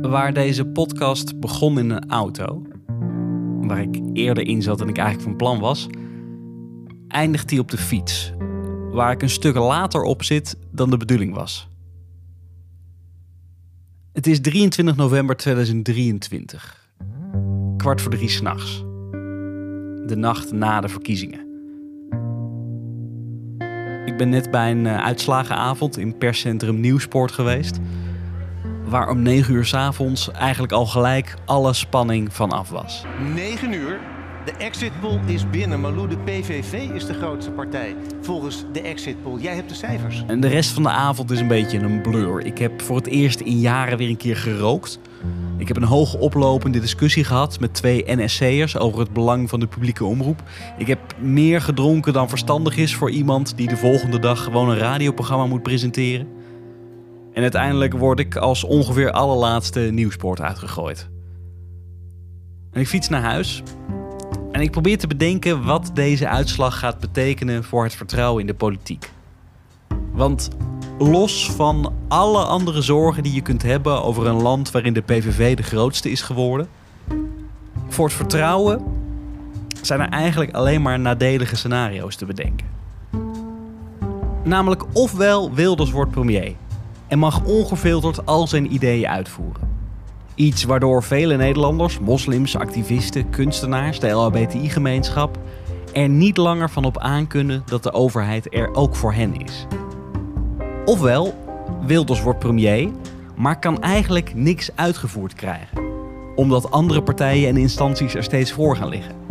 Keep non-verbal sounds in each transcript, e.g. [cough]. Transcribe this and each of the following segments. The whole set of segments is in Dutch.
Waar deze podcast begon in een auto, waar ik eerder in zat dan ik eigenlijk van plan was, eindigt hij op de fiets, waar ik een stuk later op zit dan de bedoeling was. Het is 23 november 2023, kwart voor drie s'nachts, de nacht na de verkiezingen. Ik ben net bij een eh, uitslagenavond in perscentrum Nieuwsport geweest waar om 9 uur s avonds eigenlijk al gelijk alle spanning van af was. 9 uur. De exit poll is binnen. Malou, de PVV is de grootste partij. Volgens de exit poll. Jij hebt de cijfers. En de rest van de avond is een beetje een blur. Ik heb voor het eerst in jaren weer een keer gerookt. Ik heb een hoog oplopende discussie gehad met twee NSC'ers over het belang van de publieke omroep. Ik heb meer gedronken dan verstandig is voor iemand die de volgende dag gewoon een radioprogramma moet presenteren. En uiteindelijk word ik als ongeveer allerlaatste nieuwspoort uitgegooid. En ik fiets naar huis. En ik probeer te bedenken wat deze uitslag gaat betekenen voor het vertrouwen in de politiek. Want los van alle andere zorgen die je kunt hebben over een land waarin de PVV de grootste is geworden, voor het vertrouwen zijn er eigenlijk alleen maar nadelige scenario's te bedenken. Namelijk ofwel Wilders wordt premier en mag ongefilterd al zijn ideeën uitvoeren. Iets waardoor vele Nederlanders, moslims, activisten, kunstenaars, de LHBTI-gemeenschap er niet langer van op aankunnen dat de overheid er ook voor hen is. Ofwel, Wilders wordt premier, maar kan eigenlijk niks uitgevoerd krijgen, omdat andere partijen en instanties er steeds voor gaan liggen.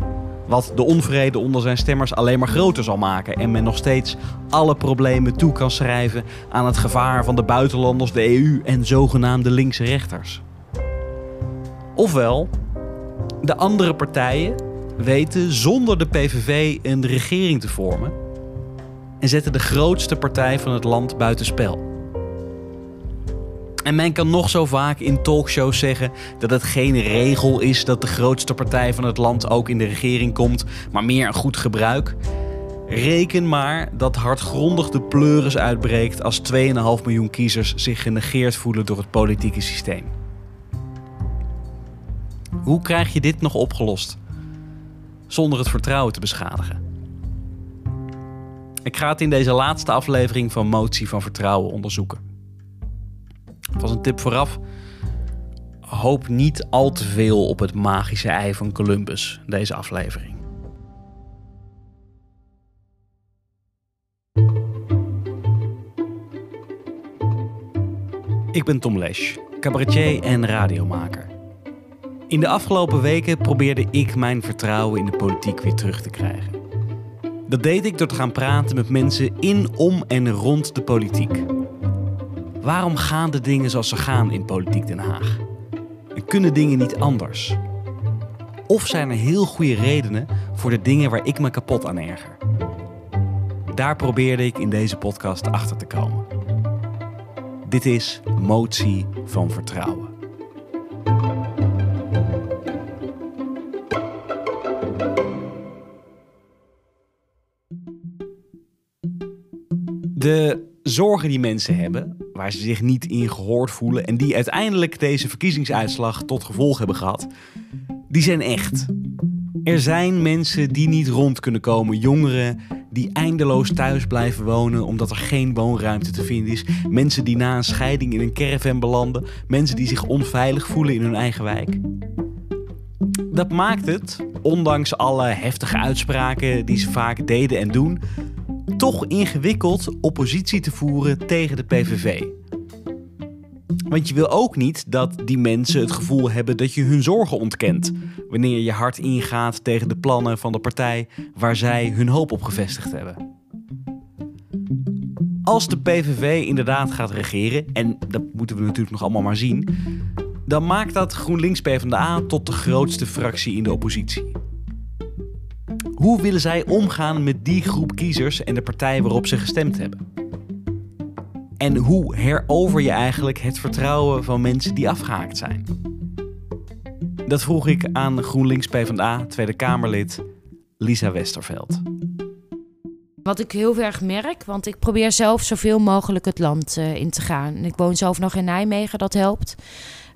Wat de onvrede onder zijn stemmers alleen maar groter zal maken en men nog steeds alle problemen toe kan schrijven aan het gevaar van de buitenlanders, de EU en zogenaamde linkse rechters. Ofwel, de andere partijen weten zonder de PVV een regering te vormen en zetten de grootste partij van het land buitenspel. En men kan nog zo vaak in talkshows zeggen dat het geen regel is dat de grootste partij van het land ook in de regering komt, maar meer een goed gebruik. Reken maar dat hardgrondig de pleuris uitbreekt als 2,5 miljoen kiezers zich genegeerd voelen door het politieke systeem. Hoe krijg je dit nog opgelost zonder het vertrouwen te beschadigen? Ik ga het in deze laatste aflevering van Motie van Vertrouwen onderzoeken. Als een tip vooraf. Hoop niet al te veel op het magische ei van Columbus, deze aflevering. Ik ben Tom Lesch, cabaretier en radiomaker. In de afgelopen weken probeerde ik mijn vertrouwen in de politiek weer terug te krijgen. Dat deed ik door te gaan praten met mensen in, om en rond de politiek. Waarom gaan de dingen zoals ze gaan in politiek Den Haag? En kunnen dingen niet anders? Of zijn er heel goede redenen voor de dingen waar ik me kapot aan erger? Daar probeerde ik in deze podcast achter te komen. Dit is Motie van Vertrouwen. De zorgen die mensen hebben, waar ze zich niet in gehoord voelen en die uiteindelijk deze verkiezingsuitslag tot gevolg hebben gehad, die zijn echt. Er zijn mensen die niet rond kunnen komen, jongeren die eindeloos thuis blijven wonen omdat er geen woonruimte te vinden is, mensen die na een scheiding in een caravan belanden, mensen die zich onveilig voelen in hun eigen wijk. Dat maakt het, ondanks alle heftige uitspraken die ze vaak deden en doen, toch ingewikkeld oppositie te voeren tegen de PVV. Want je wil ook niet dat die mensen het gevoel hebben dat je hun zorgen ontkent. Wanneer je hard ingaat tegen de plannen van de partij waar zij hun hoop op gevestigd hebben. Als de PVV inderdaad gaat regeren, en dat moeten we natuurlijk nog allemaal maar zien, dan maakt dat GroenLinks PvdA tot de grootste fractie in de oppositie. Hoe willen zij omgaan met die groep kiezers en de partij waarop ze gestemd hebben? En hoe herover je eigenlijk het vertrouwen van mensen die afgehaakt zijn? Dat vroeg ik aan GroenLinks PvdA Tweede Kamerlid Lisa Westerveld. Wat ik heel erg merk, want ik probeer zelf zoveel mogelijk het land uh, in te gaan. Ik woon zelf nog in Nijmegen, dat helpt.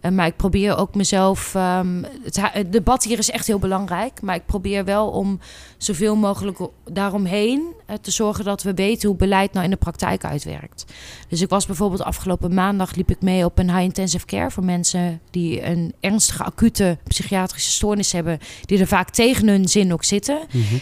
Eh, maar ik probeer ook mezelf. ehm, het, debat hier is echt heel belangrijk. Maar ik probeer wel om zoveel mogelijk daaromheen eh, te zorgen dat we weten hoe beleid nou in de praktijk uitwerkt. Dus ik was bijvoorbeeld afgelopen maandag liep ik mee op een high intensive care voor mensen die een ernstige acute psychiatrische stoornis hebben, die er vaak tegen hun zin ook zitten.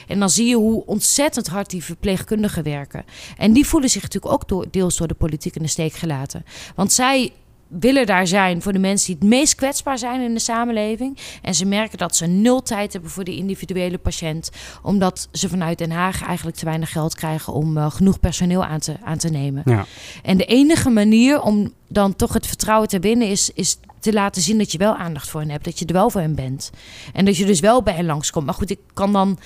En dan zie je hoe ontzettend hard die verpleegkundigen werken. En die voelen zich natuurlijk ook door, deels door de politiek in de steek gelaten. Want zij willen daar zijn voor de mensen die het meest kwetsbaar zijn in de samenleving. En ze merken dat ze nul tijd hebben voor de individuele patiënt. Omdat ze vanuit Den Haag eigenlijk te weinig geld krijgen om eh, genoeg personeel aan te, aan te nemen. Ja. En de enige manier om dan toch het vertrouwen te winnen is, is te laten zien dat je wel aandacht voor hen hebt. Dat je er wel voor hen bent. En dat je dus wel bij hen langskomt. Maar goed, ik kan dan.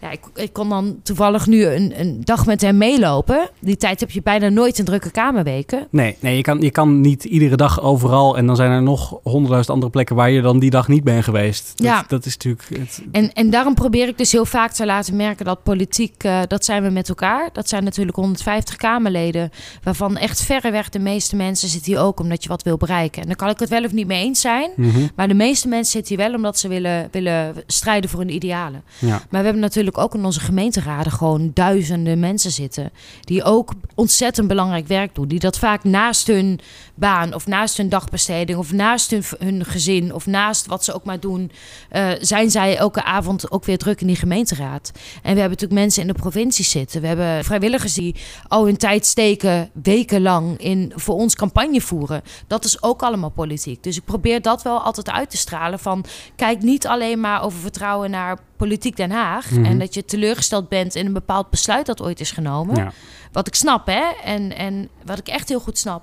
Ja, ik, ik kon dan toevallig nu een, een dag met hem meelopen. Die tijd heb je bijna nooit in drukke kamerweken. Nee, nee je, kan, je kan niet iedere dag overal. En dan zijn er nog honderdduizend andere plekken waar je dan die dag niet bent geweest. Dat, Ja. dat is natuurlijk. Het, En, en daarom probeer ik dus heel vaak te laten merken dat politiek, eh, dat zijn we met elkaar. Dat zijn natuurlijk 150 Kamerleden, waarvan echt verreweg de meeste mensen zitten hier ook omdat je wat wil bereiken. En dan kan ik het wel of niet mee eens zijn, Mhm. maar de meeste mensen zitten hier wel omdat ze willen, willen strijden voor hun idealen. ja. Maar we hebben natuurlijk ook in onze gemeenteraden gewoon duizenden mensen zitten. Die ook ontzettend belangrijk werk doen. Die dat vaak naast hun baan of naast hun dagbesteding of naast hun, hun gezin of naast wat ze ook maar doen. eh, zijn zij elke avond ook weer druk in die gemeenteraad. En we hebben natuurlijk mensen in de provincie zitten. We hebben vrijwilligers die al hun tijd steken wekenlang in voor ons campagne voeren. Dat is ook allemaal politiek. Dus ik probeer dat wel altijd uit te stralen van kijk niet alleen maar over vertrouwen naar politiek Den Haag Mhm. en dat je teleurgesteld bent in een bepaald besluit dat ooit is genomen. Ja. Wat ik snap, hè? En, en wat ik echt heel goed snap.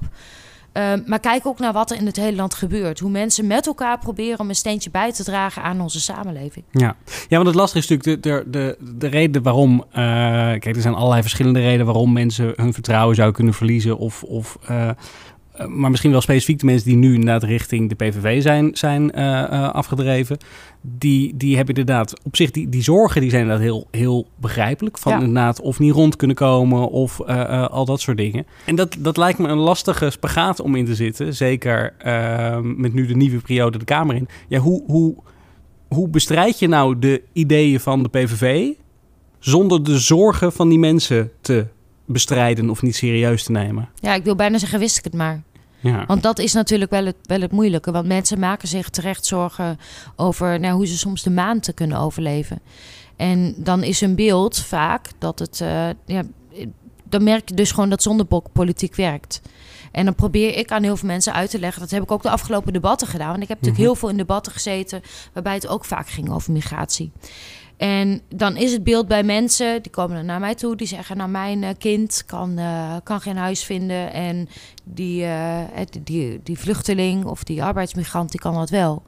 Ehm, maar kijk ook naar wat er in het hele land gebeurt. Hoe mensen met elkaar proberen om een steentje bij te dragen aan onze samenleving. Ja. ja, want het lastige is natuurlijk de, de, de, de reden waarom... eh, kijk, er zijn allerlei verschillende redenen waarom mensen hun vertrouwen zouden kunnen verliezen. Of, of, eh, maar misschien wel specifiek de mensen die nu inderdaad richting de PVV zijn, zijn eh, eh, afgedreven. Die, die hebben inderdaad op zich, die, die zorgen die zijn inderdaad heel, heel begrijpelijk. Van Ja. inderdaad of niet rond kunnen komen of eh, eh, al dat soort dingen. En dat, dat lijkt me een lastige spagaat om in te zitten. Zeker eh, met nu de nieuwe periode de Kamer in. Ja, hoe... hoe hoe bestrijd je nou de ideeën van de PVV zonder de zorgen van die mensen te bestrijden of niet serieus te nemen? Ja, ik wil bijna zeggen, wist ik het maar. Ja, Want dat is natuurlijk wel het, wel het moeilijke. Want mensen maken zich terecht zorgen over nou, hoe ze soms de maan te kunnen overleven. En dan is hun beeld vaak dat het. eh, ja, dan merk je dus gewoon dat zondebok politiek werkt. En dan probeer ik aan heel veel mensen uit te leggen. Dat heb ik ook de afgelopen debatten gedaan. Want ik heb natuurlijk Mhm. heel veel in debatten gezeten. waarbij het ook vaak ging over migratie. En dan is het beeld bij mensen, die komen naar mij toe, die zeggen: Nou, mijn eh, kind kan, eh, kan geen huis vinden. En die, eh, die, die, die vluchteling of die arbeidsmigrant, die kan dat wel.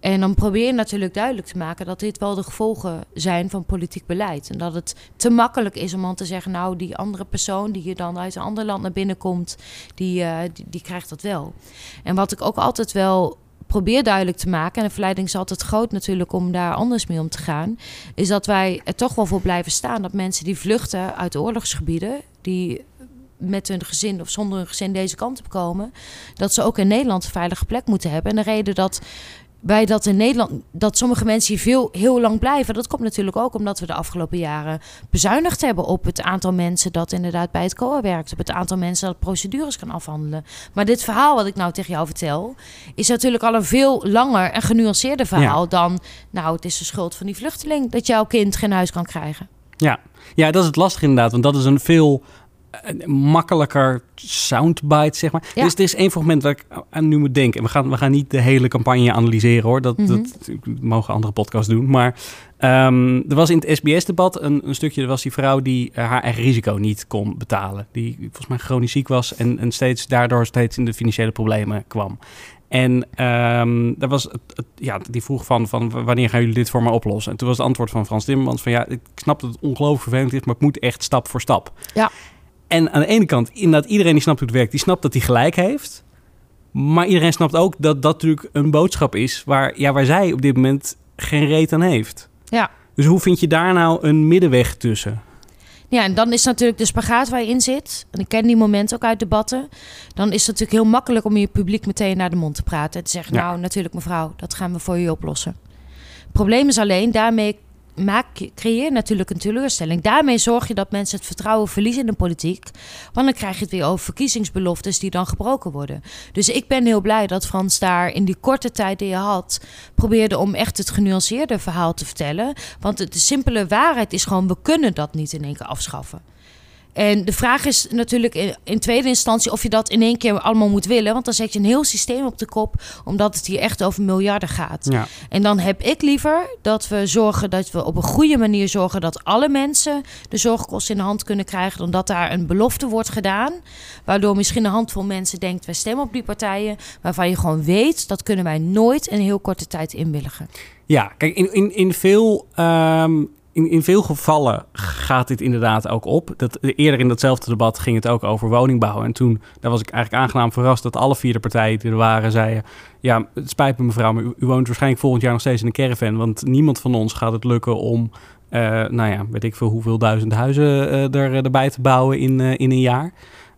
En dan probeer je natuurlijk duidelijk te maken dat dit wel de gevolgen zijn van politiek beleid. En dat het te makkelijk is om dan te zeggen: Nou, die andere persoon die hier dan uit een ander land naar binnen komt, die, die, die krijgt dat wel. En wat ik ook altijd wel probeer duidelijk te maken, en de verleiding is altijd groot natuurlijk om daar anders mee om te gaan, is dat wij er toch wel voor blijven staan dat mensen die vluchten uit oorlogsgebieden, die met hun gezin of zonder hun gezin deze kant op komen, dat ze ook in Nederland een veilige plek moeten hebben. En de reden dat wij dat in Nederland, dat sommige mensen hier veel, heel lang blijven, dat komt natuurlijk ook omdat we de afgelopen jaren bezuinigd hebben op het aantal mensen dat inderdaad bij het COA werkt, op het aantal mensen dat procedures kan afhandelen. Maar dit verhaal wat ik nou tegen jou vertel, is natuurlijk al een veel langer en genuanceerder verhaal dan, nou, het is de schuld van die vluchteling dat jouw kind geen huis kan krijgen. ja. ja, dat is het lastige inderdaad, want dat is een veel makkelijker soundbite, zeg maar. Ja. Dus er is één fragment waar ik aan nu moet denken. En we gaan, we gaan niet de hele campagne analyseren hoor, dat, Mhm. dat mogen andere podcasts doen. Maar ehm, er was in het SBS-debat een, een stukje, er was die vrouw die eh, haar eigen risico niet kon betalen. Die volgens mij chronisch ziek was en, en steeds daardoor steeds in de financiële problemen kwam. En ehm daar was het, het- ja, die vroeg van, van wanneer gaan jullie dit voor mij oplossen? En toen was het antwoord van Frans Timmermans van ja, ik snap dat het ongelooflijk vervelend is, maar het moet echt stap voor stap. Ja. En aan de ene kant, inderdaad, iedereen die snapt hoe het werkt, die snapt dat hij gelijk heeft. Maar iedereen snapt ook dat dat natuurlijk een boodschap is waar, ja, waar zij op dit moment geen reet aan heeft. Ja. Dus hoe vind je daar nou een middenweg tussen? Ja, en dan is natuurlijk de spagaat waar je in zit. En ik ken die momenten ook uit debatten. Dan is het natuurlijk heel makkelijk om je publiek meteen naar de mond te praten. En te zeggen, Ja. nou natuurlijk mevrouw, dat gaan we voor u oplossen. Het probleem is alleen, daarmee maak creëer natuurlijk een teleurstelling. Daarmee zorg je dat mensen het vertrouwen verliezen in de politiek. Want dan krijg je het weer over verkiezingsbeloftes die dan gebroken worden. Dus ik ben heel blij dat Frans daar in die korte tijd die je had... probeerde om echt het genuanceerde verhaal te vertellen. Want de simpele waarheid is gewoon, we kunnen dat niet in één keer afschaffen. En de vraag is natuurlijk in, in tweede instantie of je dat in één keer allemaal moet willen. Want dan zet je een heel systeem op de kop, omdat het hier echt over miljarden gaat. Ja. En dan heb ik liever dat we zorgen dat we op een goede manier zorgen dat alle mensen de zorgkosten in de hand kunnen krijgen. Dan dat daar een belofte wordt gedaan. Waardoor misschien een handvol mensen denkt, wij stemmen op die partijen. Waarvan je gewoon weet, dat kunnen wij nooit in een heel korte tijd inwilligen. Ja, kijk, in, in, in, veel, ehm, in, in veel gevallen gaat dit inderdaad ook op. Dat, eerder in datzelfde debat ging het ook over woningbouw. En toen daar was ik eigenlijk aangenaam verrast dat alle vier de partijen die er waren zeiden... ja, het spijt me mevrouw, maar u, u woont waarschijnlijk volgend jaar nog steeds in een caravan. Want niemand van ons gaat het lukken om, eh, nou ja, weet ik veel hoeveel duizend huizen eh, er, erbij te bouwen in, eh, in een jaar.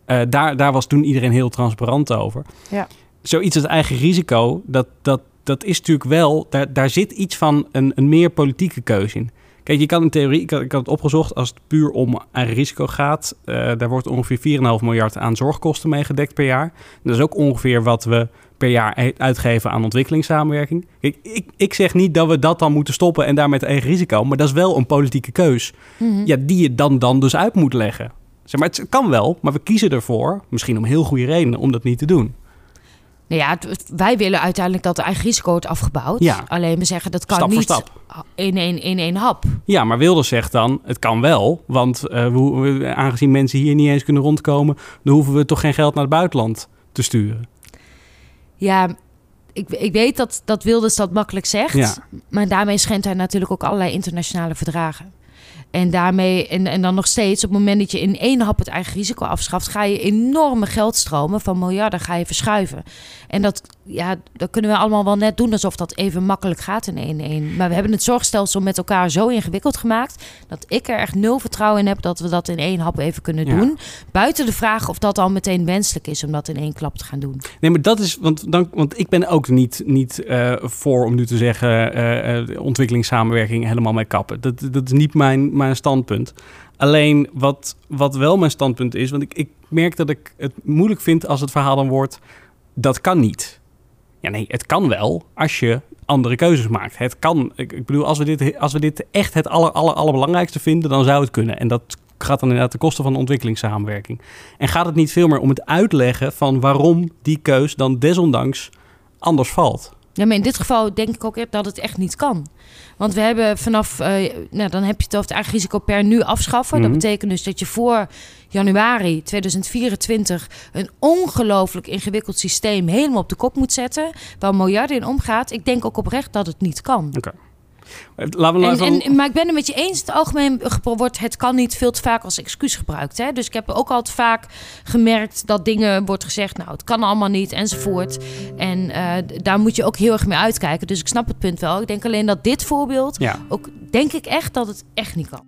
Eh, daar, daar was toen iedereen heel transparant over. Ja. Zoiets als eigen risico, dat, dat, dat is natuurlijk wel, daar, daar zit iets van een, een meer politieke keuze in. Kijk, je kan in theorie, ik had, ik had het opgezocht, als het puur om eigen risico gaat, eh, daar wordt ongeveer 4,5 miljard aan zorgkosten mee gedekt per jaar. Dat is ook ongeveer wat we per jaar uitgeven aan ontwikkelingssamenwerking. Kijk, ik, ik zeg niet dat we dat dan moeten stoppen en daar met eigen risico, maar dat is wel een politieke keus. Mhm. Ja, die je dan, dan dus uit moet leggen. Zeg maar, het kan wel, maar we kiezen ervoor, misschien om heel goede redenen, om dat niet te doen. Nou ja, wij willen uiteindelijk dat de eigen risico wordt afgebouwd. Ja. Alleen we zeggen dat kan Stap niet stap. in één, in één hap. Ja, maar Wilders zegt dan, het kan wel. Want eh, we, we- aangezien mensen hier niet eens kunnen rondkomen... dan hoeven we toch geen geld naar het buitenland te sturen. Ja, ik, ik weet dat, dat Wilders dat makkelijk zegt. Ja. Maar daarmee schendt hij natuurlijk ook allerlei internationale verdragen. En daarmee, en, en dan nog steeds, op het moment dat je in één hap het eigen risico afschaft, ga je enorme geldstromen van miljarden ga je verschuiven. En dat, ja, dat kunnen we allemaal wel net doen alsof dat even makkelijk gaat in één één. Maar we hebben het zorgstelsel met elkaar zo ingewikkeld gemaakt dat ik er echt nul vertrouwen in heb dat we dat in één hap even kunnen Ja. doen. Buiten de vraag of dat al meteen wenselijk is om dat in één klap te gaan doen. Nee, maar dat is... Want, dan, want ik ben ook niet, niet eh, voor om nu te zeggen... eh, eh, ontwikkelingssamenwerking helemaal mee kappen. Dat, dat is niet mijn, mijn standpunt. Alleen wat, wat wel mijn standpunt is... want ik, ik merk dat ik het moeilijk vind als het verhaal dan wordt... dat kan niet. Ja, nee, het kan wel als je andere keuzes maakt. Het kan. Ik, bedoel, als we dit, als we dit echt het aller, aller, allerbelangrijkste vinden, dan zou het kunnen. En dat gaat dan inderdaad ten koste van de ontwikkelingssamenwerking. En gaat het niet veel meer om het uitleggen van waarom die keus dan desondanks anders valt? Ja, maar in dit geval denk ik ook echt dat het echt niet kan. Want we hebben vanaf, eh, nou, dan heb je het over het eigen risico per nu afschaffen. Mhm. Dat betekent dus dat je voor januari 2024 een ongelooflijk ingewikkeld systeem helemaal op de kop moet zetten. Waar miljarden in omgaat. Ik denk ook oprecht dat het niet kan. Laten we nou En, even... en, maar ik ben het met je eens. Het algemeen wordt het kan niet veel te vaak als excuus gebruikt. Hè? Dus ik heb ook altijd vaak gemerkt dat dingen wordt gezegd. Nou, het kan allemaal niet enzovoort. En eh, daar moet je ook heel erg mee uitkijken. Dus ik snap het punt wel. Ik denk alleen dat dit voorbeeld ja. ook denk ik echt dat het echt niet kan.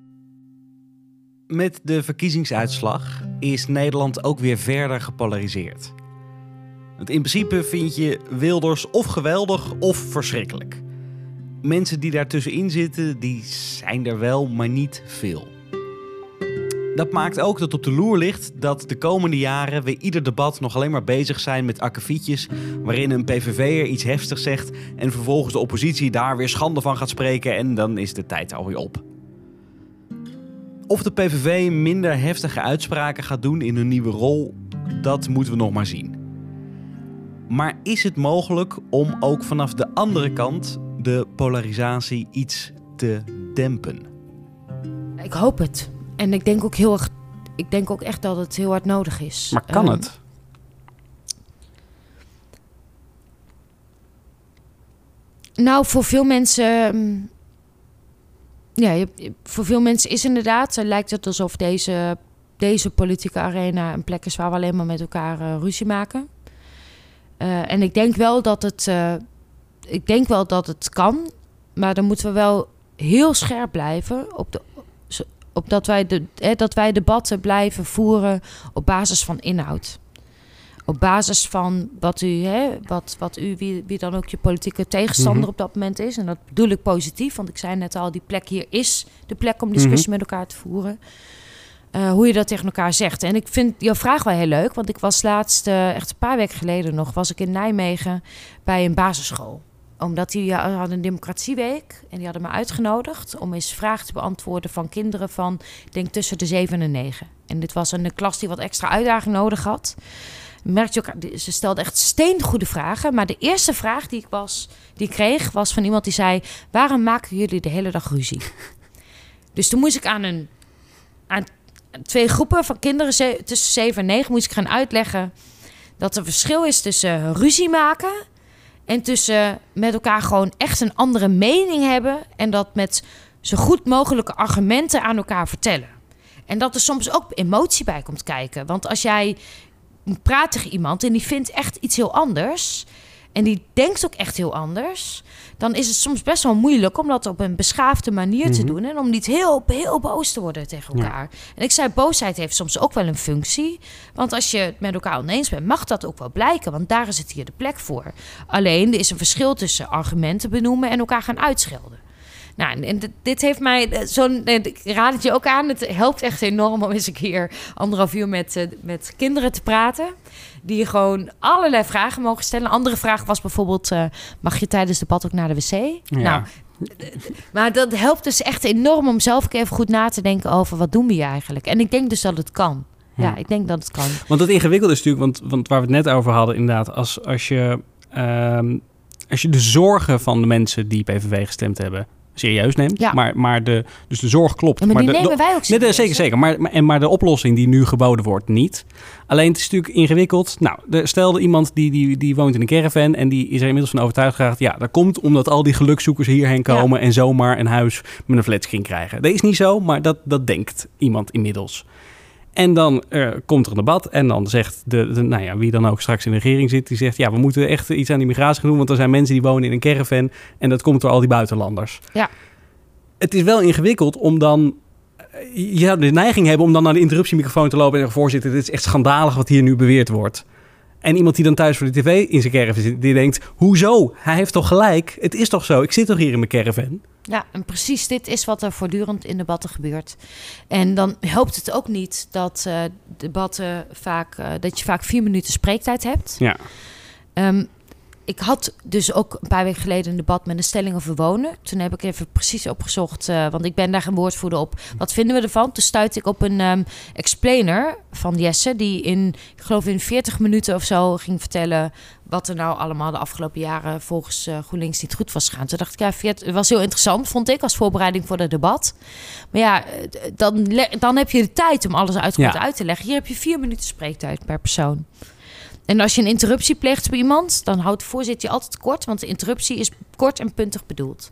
Met de verkiezingsuitslag is Nederland ook weer verder gepolariseerd. Want in principe vind je Wilders of geweldig of verschrikkelijk. Mensen die daartussenin zitten, die zijn er wel, maar niet veel. Dat maakt ook dat op de loer ligt dat de komende jaren we ieder debat nog alleen maar bezig zijn met akkefietjes waarin een PVV'er iets heftigs zegt en vervolgens de oppositie daar weer schande van gaat spreken en dan is de tijd alweer op. Of de PVV minder heftige uitspraken gaat doen in hun nieuwe rol, dat moeten we nog maar zien. Maar is het mogelijk om ook vanaf de andere kant de polarisatie iets te dempen? Ik hoop het. En ik denk ook heel erg. Ik denk ook echt dat het heel hard nodig is. Maar kan Ehm, het? Nou, voor veel mensen. mm, Ja, voor veel mensen is inderdaad. eh, lijkt het alsof deze, deze politieke arena een plek is waar we alleen maar met elkaar eh, ruzie maken. Eh, en ik denk wel dat het. eh, ik denk wel dat het kan. Maar dan moeten we wel heel scherp blijven op de, Op dat, wij de, hè, dat wij debatten blijven voeren op basis van inhoud. Op basis van wat u, hè, wat, wat u wie, wie dan ook je politieke tegenstander Mhm. op dat moment is. En dat bedoel ik positief, want ik zei net al, die plek hier is de plek om discussie Mhm. met elkaar te voeren. Eh, hoe je dat tegen elkaar zegt. En ik vind jouw vraag wel heel leuk, want ik was laatst, eh, echt een paar weken geleden nog, was ik in Nijmegen bij een basisschool omdat die hadden een democratieweek en die hadden me uitgenodigd om eens vragen te beantwoorden van kinderen van, denk tussen de 7 en 9. En dit was een klas die wat extra uitdaging nodig had. Merkte je ook, ze stelde echt steengoede vragen. Maar de eerste vraag die ik, was, die kreeg was van iemand die zei: Waarom maken jullie de hele dag ruzie? [laughs] Dus toen moest ik aan, een, aan twee groepen van kinderen tussen 7 en 9 moest ik gaan uitleggen dat er verschil is tussen ruzie maken en tussen met elkaar gewoon echt een andere mening hebben en dat met zo goed mogelijke argumenten aan elkaar vertellen. En dat er soms ook emotie bij komt kijken. Want als jij praat tegen iemand en die vindt echt iets heel anders. En die denkt ook echt heel anders. Dan is het soms best wel moeilijk om dat op een beschaafde manier te Mhm. doen. En om niet heel, heel boos te worden tegen Ja. elkaar. En ik zei, boosheid heeft soms ook wel een functie. Want als je het met elkaar oneens bent, mag dat ook wel blijken. Want daar is het hier de plek voor. Alleen, er is een verschil tussen argumenten benoemen en elkaar gaan uitschelden. Nou, en- dit- heeft mij eh, zo'n. Ik raad het je ook aan. Het helpt echt enorm om eens een keer anderhalf uur met, eh, met kinderen te praten. Die gewoon allerlei vragen mogen stellen. Een andere vraag was bijvoorbeeld: eh, mag je tijdens het debat ook naar de wc? Nou, maar dat helpt dus echt enorm om zelf ook even goed na te denken over wat doen we hier eigenlijk. En ik denk dus dat het kan. Ja, Ja. ik denk dat het kan. Want het ingewikkelde is natuurlijk, want, want waar we het net over hadden, inderdaad, als, als, je, ehm, als je de zorgen van de mensen die PVV gestemd hebben serieus neemt, Ja. maar, maar de, dus de zorg klopt. Ja, maar, die de, nemen de- wij ook Nee, serieus. nee, zeker, zeker. Maar, maar, en, maar de oplossing die nu geboden wordt, niet. Alleen het is natuurlijk ingewikkeld. Nou, er stelde iemand die, die, die woont in een caravan en die is er inmiddels van overtuigd geraakt. Ja, dat komt omdat al die gelukzoekers hierheen komen en zomaar een huis met een flatscreen krijgen. Dat is niet zo, maar dat, dat denkt iemand inmiddels. En dan eh, komt er een debat en dan zegt de, de, nou ja, wie dan ook straks in de regering zit, die zegt ja, we moeten echt iets aan die migratie gaan doen, want er zijn mensen die wonen in een caravan en dat komt door al die buitenlanders. Ja. Het is wel ingewikkeld om dan je zou de neiging hebben om dan naar de interruptiemicrofoon te lopen en zeggen, voorzitter, dit is echt schandalig wat hier nu beweerd wordt. En iemand die dan thuis voor de tv in zijn caravan zit, die denkt, hoezo? Hij heeft toch gelijk? Het is toch zo? Ik zit toch hier in mijn caravan? Ja, en precies dit is wat er voortdurend in debatten gebeurt. En dan helpt het ook niet dat eh, debatten vaak, eh, dat je vaak vier minuten spreektijd hebt. Ja. Ehm, ik had dus ook een paar weken geleden een debat met een stelling over wonen. Toen heb ik even precies opgezocht, eh, want ik ben daar geen woordvoerder op. Wat vinden we ervan? Toen stuitte ik op een ehm, explainer van Jesse, die in, ik geloof in 40 minuten of zo ging vertellen wat er nou allemaal de afgelopen jaren volgens eh, GroenLinks niet goed was gegaan. Toen dacht ik, ja, 40 het was heel interessant, vond ik, als voorbereiding voor het debat. Maar ja, eh, dan, dan heb je de tijd om alles uitgebreid Ja. uit te leggen. Hier heb je vier minuten spreektijd per persoon. En als je een interruptie pleegt bij iemand, dan houdt de voorzitter je altijd kort, want de interruptie is kort en puntig bedoeld.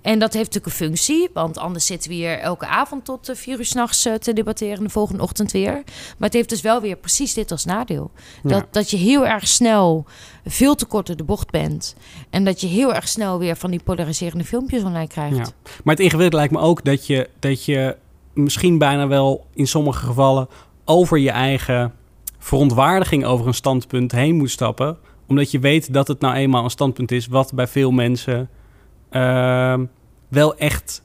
En dat heeft natuurlijk een functie, want anders zitten we hier elke avond tot eh, vier uur s'nachts uh, te debatteren en de volgende ochtend weer. Maar het heeft dus wel weer precies dit als nadeel. Ja. Dat, dat je heel erg snel veel te kort door de bocht bent. En dat je heel erg snel weer van die polariserende filmpjes online krijgt. Ja. Maar het ingewikkelde lijkt me ook dat je, dat je misschien bijna wel in sommige gevallen over je eigen verontwaardiging over een standpunt heen moet stappen. Omdat je weet dat het nou eenmaal een standpunt is wat bij veel mensen ehm, wel, echt,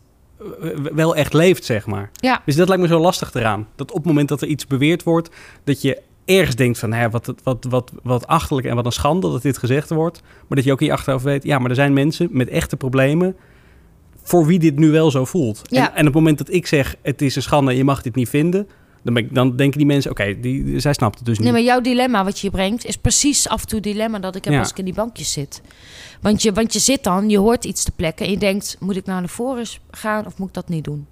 eh, wel echt leeft, zeg maar. Ja. Dus dat lijkt me zo lastig eraan. Dat op het moment dat er iets beweerd wordt, dat je ergens denkt van, hè, wat, wat, wat, wat achterlijk en wat een schande dat dit gezegd wordt. Maar dat je ook in je achterhoofd weet, ja, maar er zijn mensen met echte problemen voor wie dit nu wel zo voelt. Ja. En, en op het moment dat ik zeg, het is een schande en je mag dit niet vinden, dan, ben ik, dan denken die mensen, oké, die, zij snapt het dus niet. Nee, maar jouw dilemma wat je brengt is precies af en toe het dilemma dat ik heb Ja. als ik in die bankjes zit. Want je, want je zit dan, je hoort iets te plekken en je denkt, moet ik nou naar voren gaan of moet ik dat niet doen?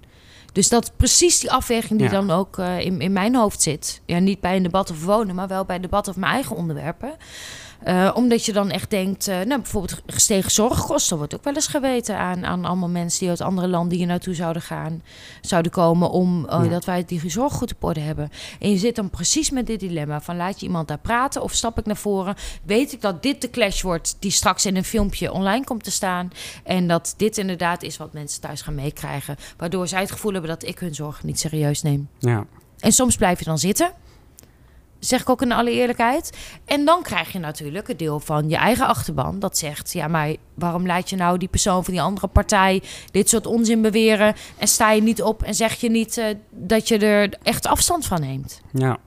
Dus dat is precies die afweging die Ja. dan ook eh, in, in mijn hoofd zit. Ja, niet bij een debat over wonen, maar wel bij een debat over mijn eigen onderwerpen. Eh, omdat je dan echt denkt, uh, nou bijvoorbeeld gestegen zorgkosten wordt ook wel eens geweten aan, aan allemaal mensen die uit andere landen hier naartoe zouden gaan, zouden komen om uh, dat wij die zorg goed op orde hebben. En je zit dan precies met dit dilemma van laat je iemand daar praten of stap ik naar voren, weet ik dat dit de clash wordt die straks in een filmpje online komt te staan en dat dit inderdaad is wat mensen thuis gaan meekrijgen, waardoor zij het gevoel hebben dat ik hun zorg niet serieus neem. Ja. En soms blijf je dan zitten. Zeg ik ook in alle eerlijkheid. En dan krijg je natuurlijk het deel van je eigen achterban. Dat zegt, ja, maar waarom laat je nou die persoon van die andere partij dit soort onzin beweren? En sta je niet op en zeg je niet uh, dat je er echt afstand van neemt? Ja.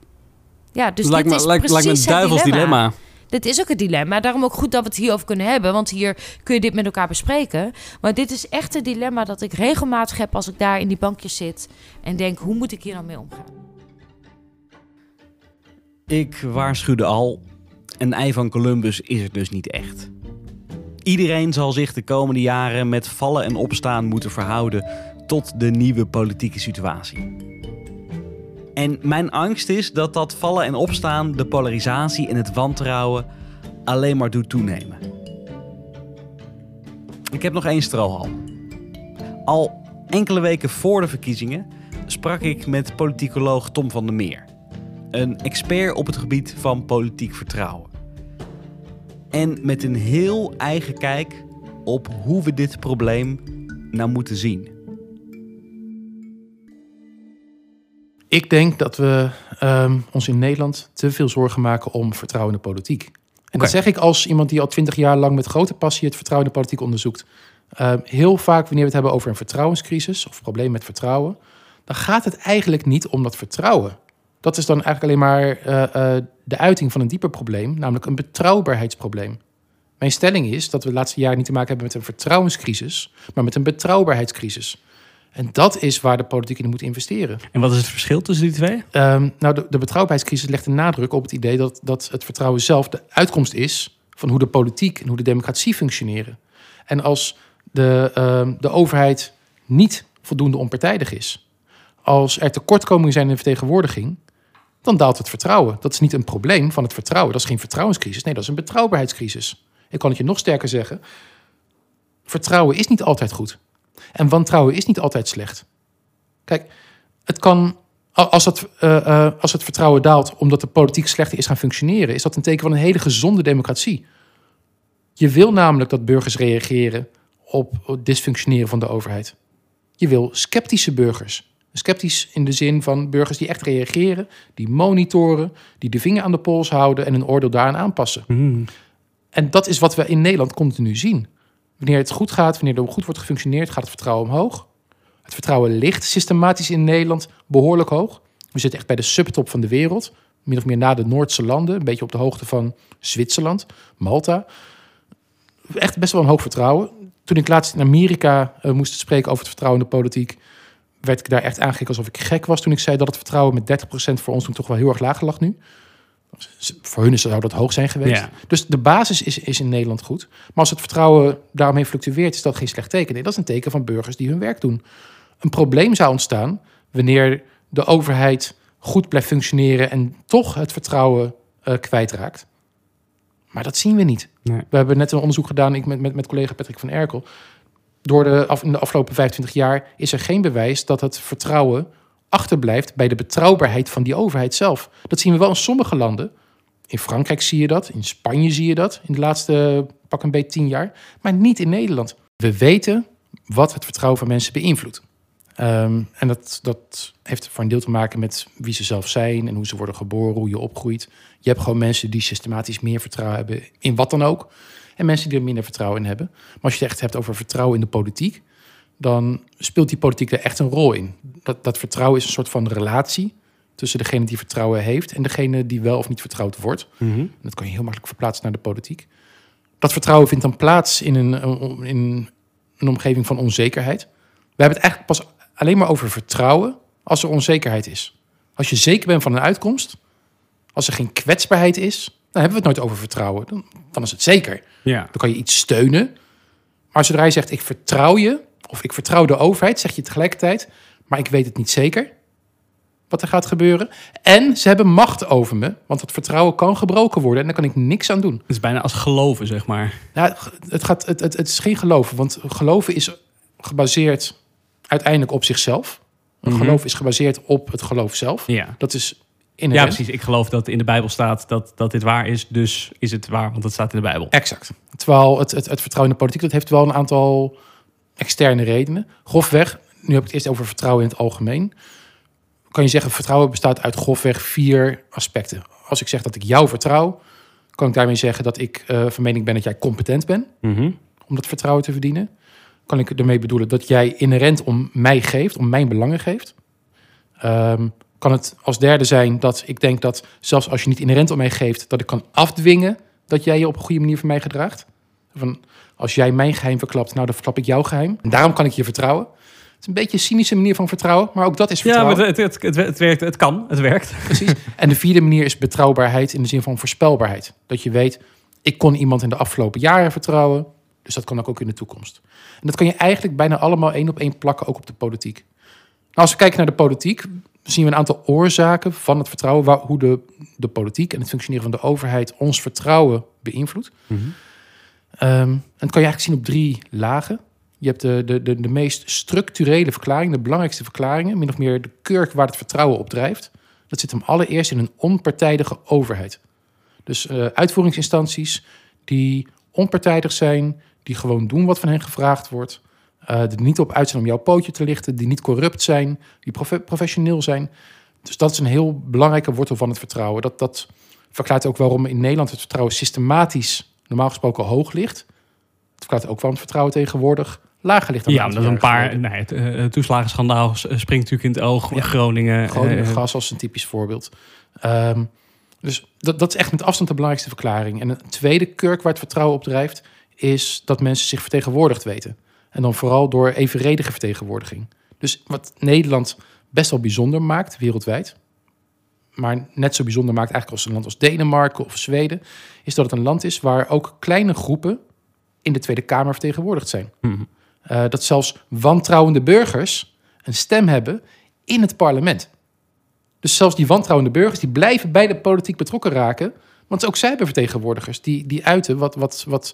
Ja, dus lijkt dit me, is lijkt, lijkt me precies een duivels dilemma. Dit is ook het dilemma. Daarom ook goed dat we het hierover kunnen hebben. Want hier kun je dit met elkaar bespreken. Maar dit is echt het dilemma dat ik regelmatig heb als ik daar in die bankjes zit. En denk, hoe moet ik hier nou mee omgaan? Ik waarschuwde al, een ei van Columbus is het dus niet echt. Iedereen zal zich de komende jaren met vallen en opstaan moeten verhouden tot de nieuwe politieke situatie. En mijn angst is dat dat vallen en opstaan de polarisatie en het wantrouwen alleen maar doet toenemen. Ik heb nog één strohalm. Al enkele weken voor de verkiezingen sprak ik met politicoloog Tom van der Meer. Een expert op het gebied van politiek vertrouwen. En met een heel eigen kijk op hoe we dit probleem nou moeten zien. Ik denk dat we um, ons in Nederland te veel zorgen maken om vertrouwen in de politiek. En okay. dat zeg ik als iemand die al twintig jaar lang met grote passie het vertrouwen in de politiek onderzoekt. Uh, heel vaak wanneer we het hebben over een vertrouwenscrisis of probleem met vertrouwen, dan gaat het eigenlijk niet om dat vertrouwen. Dat is dan eigenlijk alleen maar uh, uh, de uiting van een dieper probleem, namelijk een betrouwbaarheidsprobleem. Mijn stelling is dat we de laatste jaren niet te maken hebben met een vertrouwenscrisis, maar met een betrouwbaarheidscrisis. En dat is waar de politiek in moet investeren. En wat is het verschil tussen die twee? Um, nou, de, de betrouwbaarheidscrisis legt de nadruk op het idee dat, dat het vertrouwen zelf de uitkomst is van hoe de politiek en hoe de democratie functioneren. En als de, um, de overheid niet voldoende onpartijdig is, als er tekortkomingen zijn in de vertegenwoordiging, dan daalt het vertrouwen. Dat is niet een probleem van het vertrouwen. Dat is geen vertrouwenscrisis. Nee, dat is een betrouwbaarheidscrisis. Ik kan het je nog sterker zeggen. Vertrouwen is niet altijd goed. En wantrouwen is niet altijd slecht. Kijk, het kan, als het, uh, uh, als het vertrouwen daalt omdat de politiek slechter is gaan functioneren, is dat een teken van een hele gezonde democratie. Je wil namelijk dat burgers reageren op het dysfunctioneren van de overheid. Je wil sceptische burgers. Sceptisch in de zin van burgers die echt reageren, die monitoren, die de vinger aan de pols houden en een oordeel daaraan aanpassen. Mm. En dat is wat we in Nederland continu zien. Wanneer het goed gaat, wanneer er goed wordt gefunctioneerd, gaat het vertrouwen omhoog. Het vertrouwen ligt systematisch in Nederland behoorlijk hoog. We zitten echt bij de subtop van de wereld. Min of meer na de Noordse landen. Een beetje op de hoogte van Zwitserland, Malta. Echt best wel een hoog vertrouwen. Toen ik laatst in Amerika uh, moest spreken over het vertrouwen in de politiek... werd ik daar echt aangekeken alsof ik gek was... toen ik zei dat het vertrouwen met 30% voor ons toen toch wel heel erg laag lag nu. Voor hun zou dat hoog zijn geweest. Ja. Dus de basis is, is in Nederland goed. Maar als het vertrouwen daarmee fluctueert, is dat geen slecht teken. Nee, dat is een teken van burgers die hun werk doen. Een probleem zou ontstaan wanneer de overheid goed blijft functioneren en toch het vertrouwen uh, kwijtraakt. Maar dat zien we niet. Nee. We hebben net een onderzoek gedaan, ik met, met, met collega Patrick van Erkel. Door de, in de afgelopen 25 jaar is er geen bewijs dat het vertrouwen achterblijft bij de betrouwbaarheid van die overheid zelf. Dat zien we wel in sommige landen. In Frankrijk zie je dat, in Spanje zie je dat in de laatste pak een beetje tien jaar, maar niet in Nederland. We weten wat het vertrouwen van mensen beïnvloedt. Um, en dat, dat heeft voor een deel te maken met wie ze zelf zijn en hoe ze worden geboren, hoe je opgroeit. Je hebt gewoon mensen die systematisch meer vertrouwen hebben in wat dan ook. En mensen die er minder vertrouwen in hebben. Maar als je het echt hebt over vertrouwen in de politiek, dan speelt die politiek er echt een rol in. Dat, dat vertrouwen is een soort van relatie tussen degene die vertrouwen heeft en degene die wel of niet vertrouwd wordt. Mm -hmm. Dat kan je heel makkelijk verplaatsen naar de politiek. Dat vertrouwen vindt dan plaats in een, in een omgeving van onzekerheid. We hebben het eigenlijk pas alleen maar over vertrouwen als er onzekerheid is. Als je zeker bent van een uitkomst, als er geen kwetsbaarheid is, dan hebben we het nooit over vertrouwen. Dan, dan is het zeker. Ja. Dan kan je iets steunen. Maar zodra je zegt, ik vertrouw je, of ik vertrouw de overheid, zeg je tegelijkertijd, maar ik weet het niet zeker. wat er gaat gebeuren. En ze hebben macht over me, want dat vertrouwen kan gebroken worden en daar kan ik niks aan doen. Het is bijna als geloven, zeg maar. Nou, het, gaat, het, het, het is geen geloven, want geloven is gebaseerd uiteindelijk op zichzelf. Een Mhm. geloof is gebaseerd op het geloof zelf. Ja. Dat is Ja, precies. Ik geloof dat in de Bijbel staat dat, dat dit waar is. Dus is het waar, want dat staat in de Bijbel. Exact. Terwijl het, het, het vertrouwen in de politiek, dat heeft wel een aantal externe redenen. Grofweg, nu heb ik het eerst over vertrouwen in het algemeen. Kan je zeggen, vertrouwen bestaat uit grofweg vier aspecten. Als ik zeg dat ik jou vertrouw, kan ik daarmee zeggen dat ik eh, van mening ben dat jij competent bent Mhm. om dat vertrouwen te verdienen. Kan ik ermee bedoelen dat jij inherent om mij geeft, om mijn belangen geeft. Ehm, kan het als derde zijn dat ik denk dat zelfs als je niet inherent om mij geeft, dat ik kan afdwingen dat jij je op een goede manier voor mij gedraagt. Van, als jij mijn geheim verklapt, nou dan verklap ik jouw geheim. En daarom kan ik je vertrouwen. Het is een beetje een cynische manier van vertrouwen, maar ook dat is Ja, vertrouwen. maar het, het, het, het werkt. Het kan. Het werkt. Precies. En de vierde manier is betrouwbaarheid in de zin van voorspelbaarheid. Dat je weet, ik kon iemand in de afgelopen jaren vertrouwen, dus dat kan ook in de toekomst. En dat kan je eigenlijk bijna allemaal één op één plakken, ook op de politiek. Nou, als we kijken naar de politiek, zien we een aantal oorzaken van het vertrouwen, waar, hoe de, de politiek en het functioneren van de overheid ons vertrouwen beïnvloedt. Ehm, en dat kan je eigenlijk zien op drie lagen. Je hebt de, de, de, de meest structurele verklaring, de belangrijkste verklaringen, min of meer de kurk waar het vertrouwen op drijft. Dat zit hem allereerst in een onpartijdige overheid. Dus eh, uitvoeringsinstanties die onpartijdig zijn, die gewoon doen wat van hen gevraagd wordt, eh die niet op uit zijn om jouw pootje te lichten, die niet corrupt zijn, die profe- professioneel zijn. Dus dat is een heel belangrijke wortel van het vertrouwen. Dat, dat verklaart ook waarom in Nederland het vertrouwen systematisch normaal gesproken hoog ligt. Het verklaart ook waarom het vertrouwen tegenwoordig lager ligt. dan Ja, dat is een paar. geleden. Nee, het eh, toeslagenschandaal s- springt natuurlijk in het oog. Ja. Groningen. Groningen eh, gas als een typisch voorbeeld. Ehm, dus dat, dat is echt met afstand de belangrijkste verklaring. En een tweede kurk waar het vertrouwen op drijft, is dat mensen zich vertegenwoordigd weten. En dan vooral door evenredige vertegenwoordiging. Dus wat Nederland best wel bijzonder maakt, wereldwijd, maar net zo bijzonder maakt eigenlijk als een land als Denemarken of Zweden, is dat het een land is waar ook kleine groepen in de Tweede Kamer vertegenwoordigd zijn. mhm. Eh, dat zelfs wantrouwende burgers een stem hebben in het parlement. Dus zelfs die wantrouwende burgers die blijven bij de politiek betrokken raken. Want ook zij hebben vertegenwoordigers die, die uiten wat, wat, wat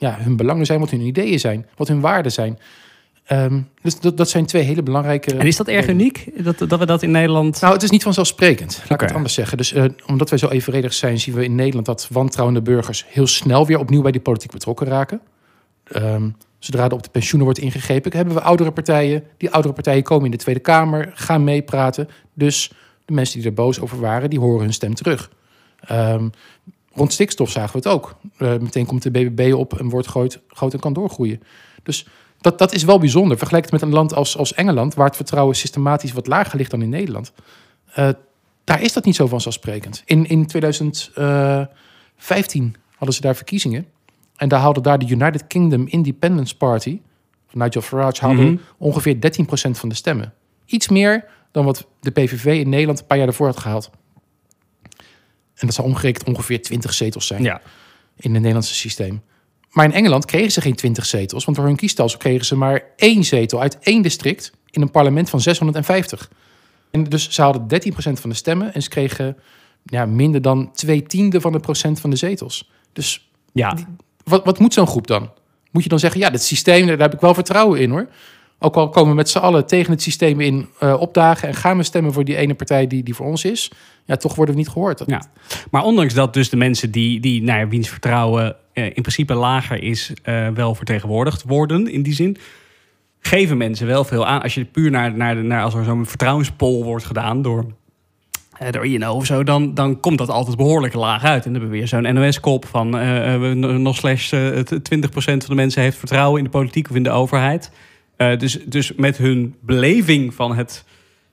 ja, hun belangen zijn, wat hun ideeën zijn, wat hun waarden zijn. Ehm, dus dat, dat zijn twee hele belangrijke. En is dat erg uniek dat, dat we dat in Nederland. Nou, het is niet vanzelfsprekend. Laat ik het anders zeggen. Dus eh, omdat wij zo evenredig zijn, zien we in Nederland dat wantrouwende burgers heel snel weer opnieuw bij die politiek betrokken raken. Ehm, zodra er op de pensioenen wordt ingegrepen, hebben we oudere partijen. Die oudere partijen komen in de Tweede Kamer, gaan meepraten. Dus de mensen die er boos over waren, die horen hun stem terug. Ehm, rond stikstof zagen we het ook. Eh, meteen komt de BBB op en wordt groot, groot en kan doorgroeien. Dus dat, dat is wel bijzonder. Vergelijk het met een land als, als Engeland, waar het vertrouwen systematisch wat lager ligt dan in Nederland. Eh, daar is dat niet zo vanzelfsprekend. In, in 2015 hadden ze daar verkiezingen. En daar haalde daar de United Kingdom Independence Party, van Nigel Farage, haalde Mhm. ongeveer 13% van de stemmen. Iets meer dan wat de PVV in Nederland een paar jaar daarvoor had gehaald. En dat zou omgerekend ongeveer 20 zetels zijn Ja. in het Nederlandse systeem. Maar in Engeland kregen ze geen 20 zetels, want door hun kiesstelsel kregen ze maar één zetel uit één district in een parlement van 650. En dus ze hadden 13% van de stemmen en ze kregen ja, minder dan twee tiende van de procent van de zetels. Dus Ja. wat, wat moet zo'n groep dan? Moet je dan zeggen, ja, dit systeem, daar heb ik wel vertrouwen in hoor. Ook al komen we met z'n allen tegen het systeem in eh, opdagen en gaan we stemmen voor die ene partij die, die voor ons is, ja, toch worden we niet gehoord. Ja. Maar ondanks dat dus de mensen die, die nou ja, wiens vertrouwen eh, in principe lager is, eh, wel vertegenwoordigd worden in die zin, geven mensen wel veel aan. Als je puur naar, naar, naar als er zo'n vertrouwenspol wordt gedaan door, door INO of zo, dan, dan komt dat altijd behoorlijk laag uit. En dan hebben we weer zo'n NOS-kop van we- nog slechts het 20% van de mensen heeft vertrouwen in de politiek of in de overheid. Eh, dus, dus met hun beleving van het,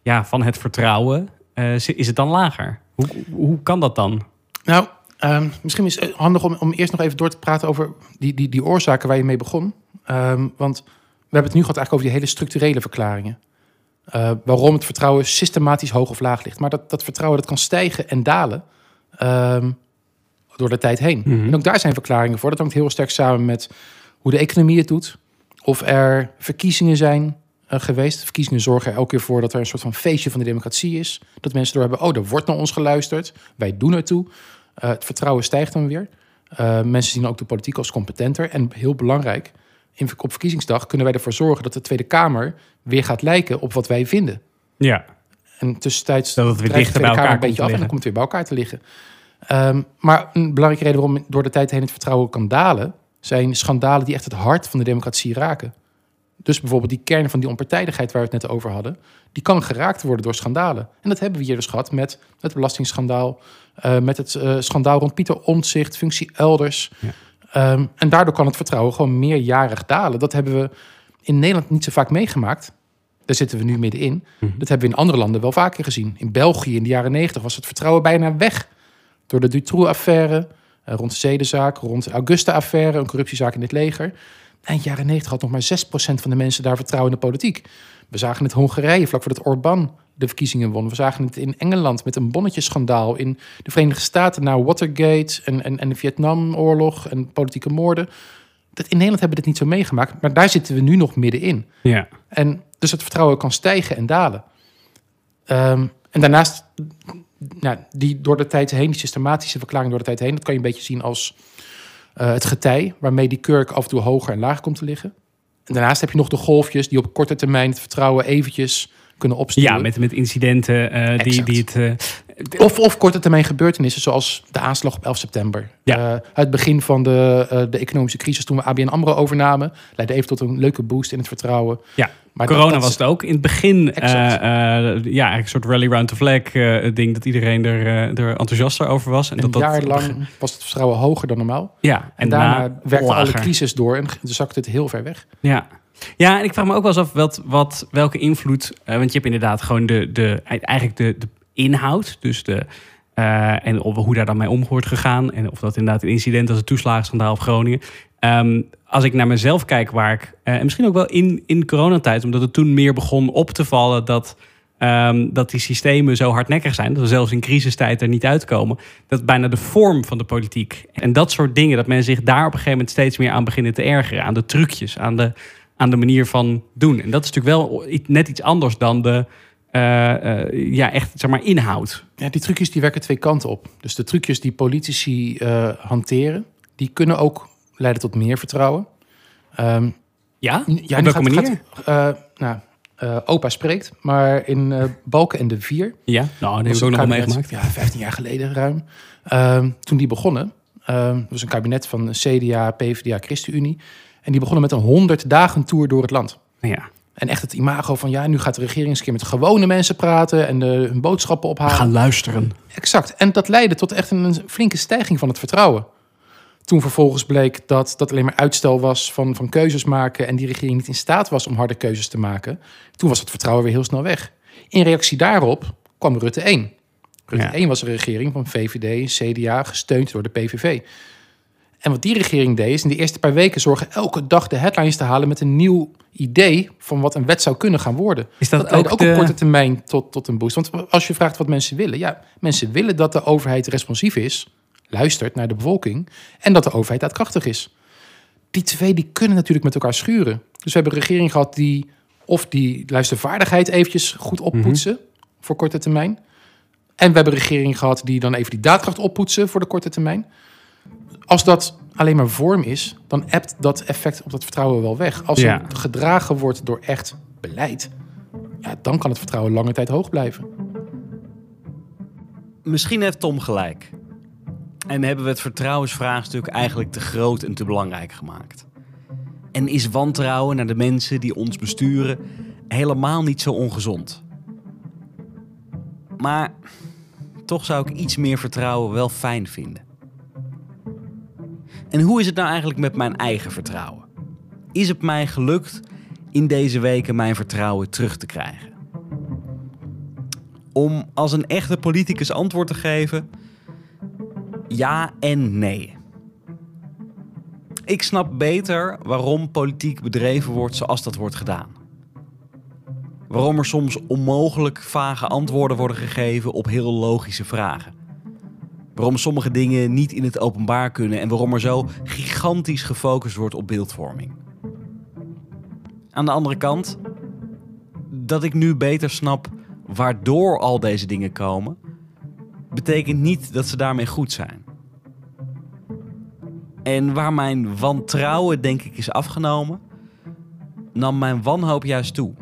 ja, van het vertrouwen eh, is het dan lager. Hoe, hoe kan dat dan? Nou, ehm, misschien is het handig om, om eerst nog even door te praten over die, die, die oorzaken waar je mee begon. Ehm, want we hebben het nu gehad eigenlijk over die hele structurele verklaringen. Eh, waarom het vertrouwen systematisch hoog of laag ligt. Maar dat, dat vertrouwen dat kan stijgen en dalen ehm, door de tijd heen. Mhm. En ook daar zijn verklaringen voor. Dat hangt heel sterk samen met hoe de economie het doet. Of er verkiezingen zijn eh, geweest. Verkiezingen zorgen er elke keer voor dat er een soort van feestje van de democratie is. Dat mensen door hebben, oh, er wordt naar ons geluisterd. Wij doen ertoe. Uh, het vertrouwen stijgt dan weer. Uh, mensen zien ook de politiek als competenter. En heel belangrijk, in, op verkiezingsdag kunnen wij ervoor zorgen dat de Tweede Kamer weer gaat lijken op wat wij vinden. Ja. En tussentijds dat het weer dichter bij elkaar een beetje af en dan komt het weer bij elkaar te liggen. Um, maar een belangrijke reden waarom door de tijd heen het vertrouwen kan dalen, zijn schandalen die echt het hart van de democratie raken. Dus bijvoorbeeld die kern van die onpartijdigheid waar we het net over hadden, die kan geraakt worden door schandalen. En dat hebben we hier dus gehad met het belastingsschandaal, uh, met het uh, schandaal rond Pieter Omtzigt, functie elders. Ja. Um, en daardoor kan het vertrouwen gewoon meerjarig dalen. Dat hebben we in Nederland niet zo vaak meegemaakt. Daar zitten we nu middenin. Mm -hmm. Dat hebben we in andere landen wel vaker gezien. In België in de jaren negentig was het vertrouwen bijna weg. Door de Dutroux-affaire, rond de zedenzaak, rond de Augusta-affaire, een corruptiezaak in het leger. Eind jaren 90 had nog maar 6% van de mensen daar vertrouwen in de politiek. We zagen het Hongarije vlak voordat Orbán de verkiezingen won. We zagen het in Engeland met een bonnetjesschandaal. In de Verenigde Staten na Watergate en, en, en de Vietnamoorlog en politieke moorden. Dat in Nederland hebben we dit niet zo meegemaakt, maar daar zitten we nu nog middenin. Ja. En dus het vertrouwen kan stijgen en dalen. Um, en daarnaast, nou, die door de tijd heen, die systematische verklaring door de tijd heen, dat kan je een beetje zien als uh, het getij, waarmee die kurk af en toe hoger en lager komt te liggen. En daarnaast heb je nog de golfjes die op korte termijn het vertrouwen eventjes kunnen opsturen. Ja, met, met incidenten uh, die, die het... Uh, of, of korte termijn gebeurtenissen, zoals de aanslag op 11 september. Ja. Uh, het begin van de, de economische crisis, toen we ABN AMRO overnamen... leidde even tot een leuke boost in het vertrouwen. Ja, maar corona dat, dat was het ook. In het begin, uh, ja, een soort rally round the flag ding... dat iedereen er, er enthousiaster over was. En een dat jaar lang was het vertrouwen hoger dan normaal. Ja, en, en daarna werkte alle crisis door en zakte het heel ver weg. Ja, ja, en ik vraag me ook wel eens af wat, wat, welke invloed. Want je hebt inderdaad gewoon de, de, eigenlijk de, de inhoud. Dus de. Uh, en of, hoe daar dan mee om wordt gegaan. En of dat inderdaad een incident als het toeslagenschandaal op Groningen. Um, als ik naar mezelf kijk, waar ik. Uh, en misschien ook wel in, in coronatijd, omdat het toen meer begon op te vallen dat. Um, dat die systemen zo hardnekkig zijn, dat we zelfs in crisistijd er niet uitkomen. Dat bijna de vorm van de politiek en dat soort dingen, dat men zich daar op een gegeven moment steeds meer aan beginnen te ergeren. Aan de trucjes, aan de, aan de manier van doen. En dat is natuurlijk wel net iets anders dan de uh, uh, ja, echt zeg maar inhoud. Ja, die trucjes die werken twee kanten op. Dus de trucjes die politici hanteren, die kunnen ook leiden tot meer vertrouwen. Um, ja? ja, op welke gaat, manier? Gaat, nou, opa spreekt, maar in Balken en de Vier. Ja, nou, dat heb ik ook nog meegemaakt. Ja, 15 jaar geleden ruim. Ehm, toen die begonnen, ehm, was een kabinet van CDA, PvdA, ChristenUnie. En die begonnen met een 100 dagen tour door het land. Ja. En echt het imago van ja, nu gaat de regering eens keer met gewone mensen praten en de, hun boodschappen ophalen. Gaan luisteren. Exact. En dat leidde tot echt een, een, flinke stijging van het vertrouwen. Toen vervolgens bleek dat dat alleen maar uitstel was van, van keuzes maken en die regering niet in staat was om harde keuzes te maken. Toen was het vertrouwen weer heel snel weg. In reactie daarop kwam Rutte 1. Rutte ja. 1 was een regering van VVD, CDA, gesteund door de PVV. En wat die regering deed, is in de eerste paar weken zorgen elke dag de headlines te halen met een nieuw idee van wat een wet zou kunnen gaan worden. Is dat, dat ook, ook de... op korte termijn tot, tot een boost? Want als je vraagt wat mensen willen, ja, mensen willen dat de overheid responsief is, luistert naar de bevolking en dat de overheid daadkrachtig is. Die twee die kunnen natuurlijk met elkaar schuren. Dus we hebben een regering gehad die of die luistervaardigheid eventjes goed oppoetsen mm -hmm. voor korte termijn. En we hebben een regering gehad die dan even die daadkracht oppoetsen voor de korte termijn. Als dat alleen maar vorm is, dan appt dat effect op dat vertrouwen wel weg. Als Ja. het gedragen wordt door echt beleid, ja, dan kan het vertrouwen lange tijd hoog blijven. Misschien heeft Tom gelijk. En hebben we het vertrouwensvraagstuk eigenlijk te groot en te belangrijk gemaakt. En is wantrouwen naar de mensen die ons besturen helemaal niet zo ongezond. Maar toch zou ik iets meer vertrouwen wel fijn vinden. En hoe is het nou eigenlijk met mijn eigen vertrouwen? Is het mij gelukt in deze weken mijn vertrouwen terug te krijgen? Om als een echte politicus antwoord te geven: ja en nee. Ik snap beter waarom politiek bedreven wordt zoals dat wordt gedaan. Waarom er soms onmogelijk vage antwoorden worden gegeven op heel logische vragen. Waarom sommige dingen niet in het openbaar kunnen en waarom er zo gigantisch gefocust wordt op beeldvorming. Aan de andere kant, dat ik nu beter snap waardoor al deze dingen komen, betekent niet dat ze daarmee goed zijn. En waar mijn wantrouwen denk ik is afgenomen, nam mijn wanhoop juist toe.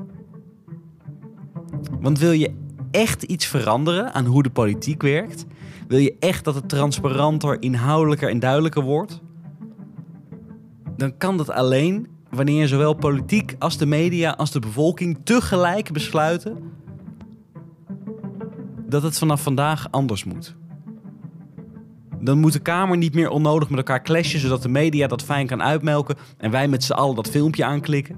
Want wil je echt iets veranderen aan hoe de politiek werkt? Wil je echt dat het transparanter, inhoudelijker en duidelijker wordt? Dan kan dat alleen wanneer zowel politiek als de media als de bevolking tegelijk besluiten dat het vanaf vandaag anders moet. Dan moet de Kamer niet meer onnodig met elkaar clashen, zodat de media dat fijn kan uitmelken en wij met z'n allen dat filmpje aanklikken.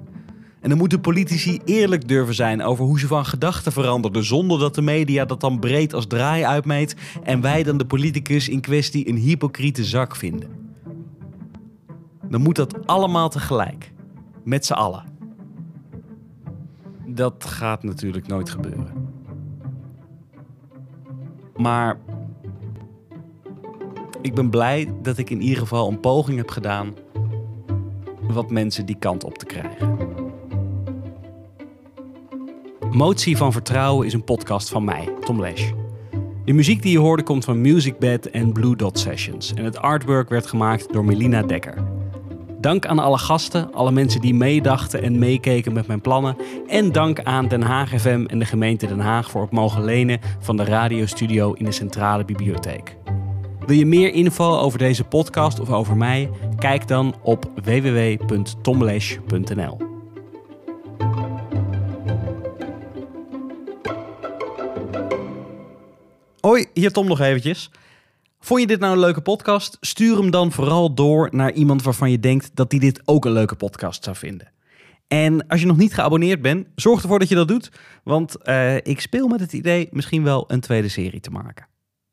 En dan moeten politici eerlijk durven zijn over hoe ze van gedachten veranderden, zonder dat de media dat dan breed als draai uitmeet en wij dan de politicus in kwestie een hypocriete zak vinden. Dan moet dat allemaal tegelijk, met z'n allen. Dat gaat natuurlijk nooit gebeuren. Maar ik ben blij dat ik in ieder geval een poging heb gedaan wat mensen die kant op te krijgen. Motie van Vertrouwen is een podcast van mij, Tom Lesch. De muziek die je hoorde komt van Musicbed en Blue Dot Sessions. En het artwork werd gemaakt door Melina Dekker. Dank aan alle gasten, alle mensen die meedachten en meekeken met mijn plannen. En dank aan Den Haag FM en de gemeente Den Haag voor het mogen lenen van de radiostudio in de Centrale Bibliotheek. Wil je meer info over deze podcast of over mij? Kijk dan op www.tomlesh.nl. Hoi, hier Tom nog eventjes. Vond je dit nou een leuke podcast? Stuur hem dan vooral door naar iemand waarvan je denkt dat die dit ook een leuke podcast zou vinden. En als je nog niet geabonneerd bent, zorg ervoor dat je dat doet. Want eh, ik speel met het idee misschien wel een tweede serie te maken.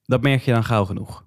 Dat merk je dan gauw genoeg.